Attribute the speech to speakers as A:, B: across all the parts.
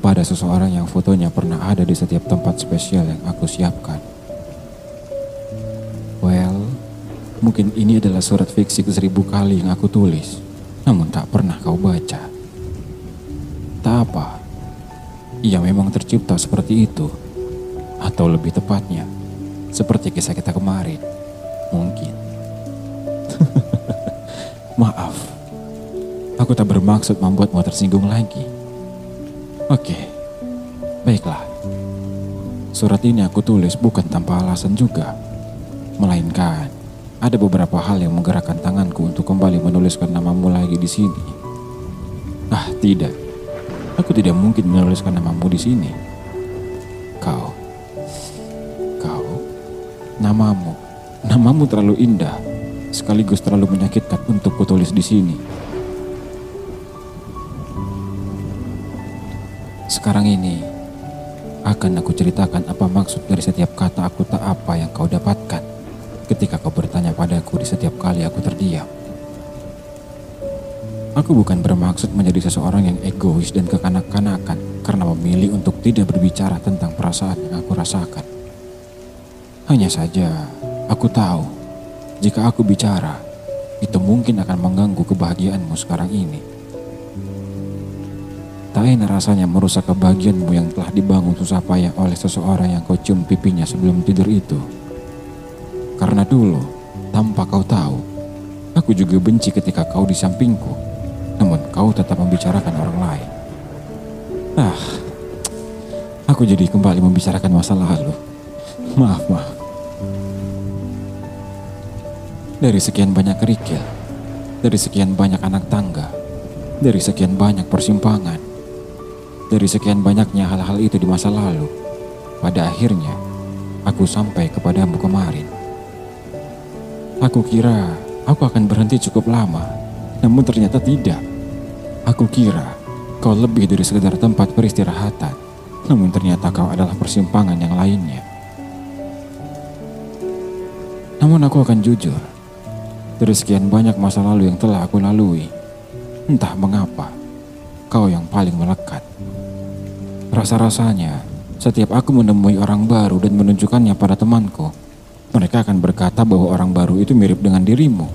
A: kepada seseorang yang fotonya pernah ada di setiap tempat spesial yang aku siapkan. Well, mungkin ini adalah surat fiksi ke seribu kali yang aku tulis, namun tak pernah kau baca. Tak apa, ia memang tercipta seperti itu, atau lebih tepatnya, seperti kisah kita kemarin, mungkin. Maaf, aku tak bermaksud membuatmu tersinggung lagi. Oke, baiklah. Surat ini aku tulis bukan tanpa alasan juga. Melainkan, ada beberapa hal yang menggerakkan tanganku untuk kembali menuliskan namamu lagi di sini. Ah, tidak. Aku tidak mungkin menuliskan namamu di sini. Kau. Kau. Namamu. Namamu terlalu indah, sekaligus terlalu menyakitkan untuk kutulis di sini. Sekarang ini, akan aku ceritakan apa maksud dari setiap kata aku tak apa yang kau dapatkan ketika kau bertanya padaku di setiap kali aku terdiam. Aku bukan bermaksud menjadi seseorang yang egois dan kekanak-kanakan karena memilih untuk tidak berbicara tentang perasaan yang aku rasakan. Hanya saja, aku tahu jika aku bicara, itu mungkin akan mengganggu kebahagiaanmu sekarang ini. Tak enak rasanya merusak kebahagiaanmu yang telah dibangun susah payah oleh seseorang yang kau cium pipinya sebelum tidur itu. Karena dulu, tanpa kau tahu, aku juga benci ketika kau di sampingku, namun kau tetap membicarakan orang lain. Ah, aku jadi kembali membicarakan masa lalu. Maaf, maaf. Dari sekian banyak kerikil, dari sekian banyak anak tangga, dari sekian banyak persimpangan, dari sekian banyaknya hal-hal itu di masa lalu, pada akhirnya aku sampai kepadamu kemarin. Aku kira aku akan berhenti cukup lama, namun ternyata tidak. Aku kira kau lebih dari sekedar tempat peristirahatan, namun ternyata kau adalah persimpangan yang lainnya. Namun aku akan jujur, dari sekian banyak masa lalu yang telah aku lalui, entah mengapa, kau yang paling melekat. Rasa-rasanya, setiap aku menemui orang baru dan menunjukkannya pada temanku, mereka akan berkata bahwa orang baru itu mirip dengan dirimu.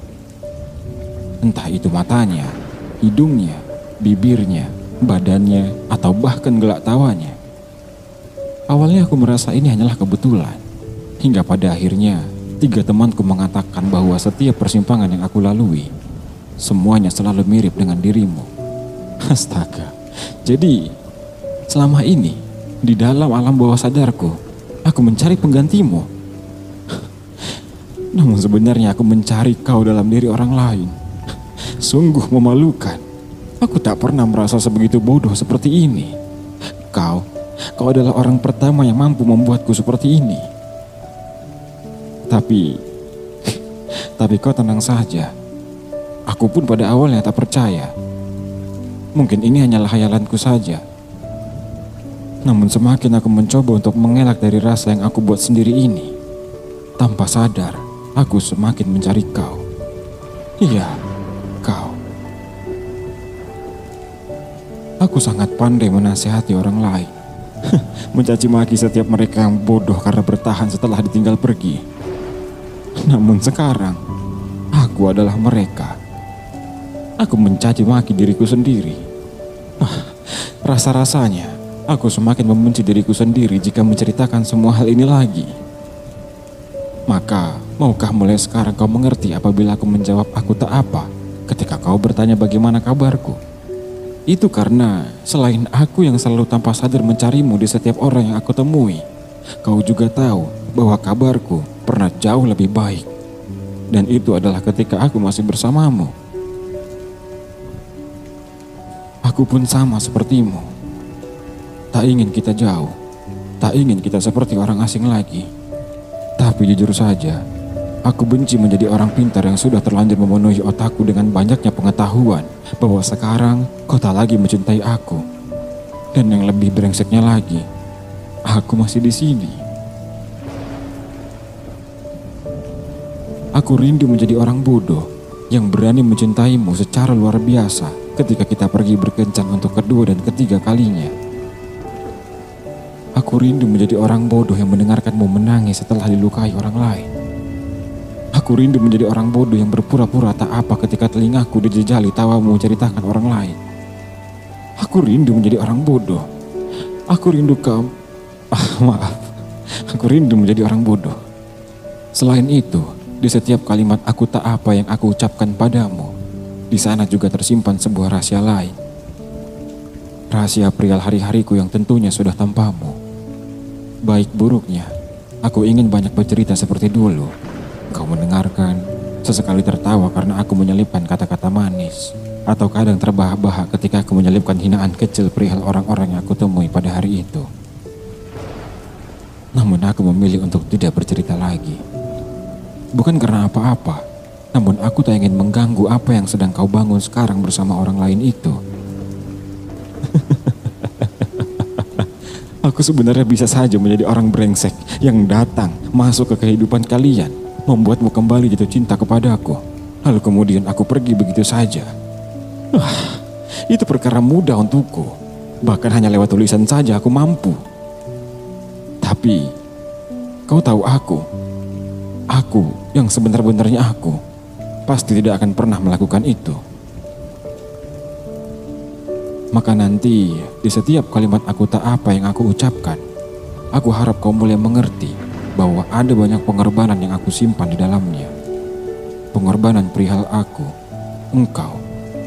A: Entah itu matanya, hidungnya, bibirnya, badannya, atau bahkan gelak tawanya. Awalnya aku merasa ini hanyalah kebetulan, hingga pada akhirnya tiga temanku mengatakan bahwa setiap persimpangan yang aku lalui, semuanya selalu mirip dengan dirimu. Astaga, jadi Selama ini, di dalam alam bawah sadarku, aku mencari penggantimu. Namun sebenarnya aku mencari kau dalam diri orang lain. Sungguh memalukan. Aku tak pernah merasa sebegitu bodoh seperti ini. Kau, kau adalah orang pertama yang mampu membuatku seperti ini. Tapi, tapi kau tenang saja. Aku pun pada awalnya tak percaya. Mungkin ini hanyalah hayalanku saja. Namun semakin aku mencoba untuk mengelak dari rasa yang aku buat sendiri ini, tanpa sadar, aku semakin mencari kau. Iya, kau. Aku sangat pandai menasihati orang lain. Mencaci maki setiap mereka yang bodoh karena bertahan setelah ditinggal pergi. Namun sekarang, aku adalah mereka. Aku mencaci maki diriku sendiri. Ah, rasa-rasanya Aku semakin membenci diriku sendiri jika menceritakan semua hal ini lagi. Maka, maukah mulai sekarang kau mengerti apabila aku menjawab aku tak apa ketika kau bertanya bagaimana kabarku? Itu karena selain aku yang selalu tanpa sadar mencarimu di setiap orang yang aku temui, kau juga tahu bahwa kabarku pernah jauh lebih baik. Dan itu adalah ketika aku masih bersamamu. Aku pun sama sepertimu Tak ingin kita jauh, tak ingin kita seperti orang asing lagi. Tapi jujur saja, aku benci menjadi orang pintar yang sudah terlanjur memenuhi otakku dengan banyaknya pengetahuan bahwa sekarang kau tak lagi mencintai aku. Dan yang lebih brengseknya lagi, aku masih di sini. Aku rindu menjadi orang bodoh yang berani mencintaimu secara luar biasa ketika kita pergi berkencan untuk kedua dan ketiga kalinya. Aku rindu menjadi orang bodoh yang mendengarkanmu menangis setelah dilukai orang lain. Aku rindu menjadi orang bodoh yang berpura-pura tak apa ketika telingaku dijejali tawamu menceritakan orang lain. Aku rindu menjadi orang bodoh. Aku rindu kamu. Ah, maaf. Aku rindu menjadi orang bodoh. Selain itu, di setiap kalimat aku tak apa yang aku ucapkan padamu, di sana juga tersimpan sebuah rahasia lain. Rahasia perihal hari-hariku yang tentunya sudah tanpamu. Baik buruknya, aku ingin banyak bercerita seperti dulu. Kau mendengarkan, sesekali tertawa karena aku menyelipkan kata-kata manis. Atau kadang terbahak-bahak ketika aku menyelipkan hinaan kecil perihal orang-orang yang aku temui pada hari itu. Namun aku memilih untuk tidak bercerita lagi. Bukan karena apa-apa, namun aku tak ingin mengganggu apa yang sedang kau bangun sekarang bersama orang lain itu. Aku sebenarnya bisa saja menjadi orang brengsek yang datang masuk ke kehidupan kalian, membuatmu kembali jatuh cinta kepadaku. Lalu kemudian aku pergi begitu saja. Wah, itu perkara mudah untukku. Bahkan hanya lewat tulisan saja aku mampu. Tapi, kau tahu aku, Aku yang sebenar-benarnya aku pasti tidak akan pernah melakukan itu. Maka nanti di setiap kalimat aku tak apa yang aku ucapkan, aku harap kau mulai mengerti bahwa ada banyak pengorbanan yang aku simpan di dalamnya. Pengorbanan perihal aku, engkau,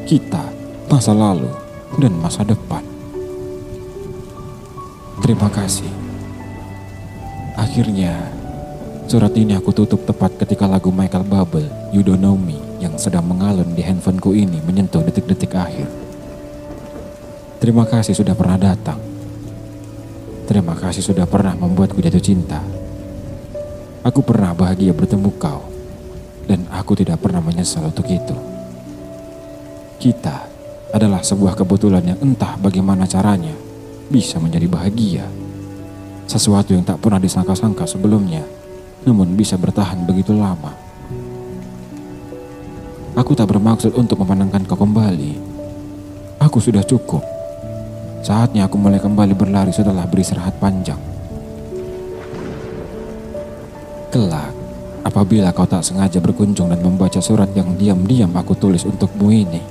A: kita, masa lalu, dan masa depan. Terima kasih. Akhirnya, Surat ini aku tutup tepat ketika lagu Michael Bublé, You Don't Know Me, yang sedang mengalun di handphoneku ini menyentuh detik-detik akhir. Terima kasih sudah pernah datang. Terima kasih sudah pernah membuatku jatuh cinta. Aku pernah bahagia bertemu kau, dan aku tidak pernah menyesal untuk itu. Kita adalah sebuah kebetulan yang entah bagaimana caranya bisa menjadi bahagia. Sesuatu yang tak pernah disangka-sangka sebelumnya namun bisa bertahan begitu lama. Aku tak bermaksud untuk memenangkan kau kembali. Aku sudah cukup. Saatnya aku mulai kembali berlari setelah beristirahat panjang. Kelak, apabila kau tak sengaja berkunjung dan membaca surat yang diam-diam aku tulis untukmu ini,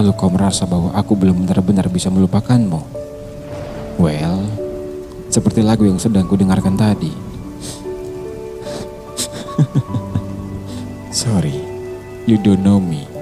A: lalu kau merasa bahwa aku belum benar-benar bisa melupakanmu. Well, seperti lagu yang sedang kudengarkan tadi. Sorry, you don't know me.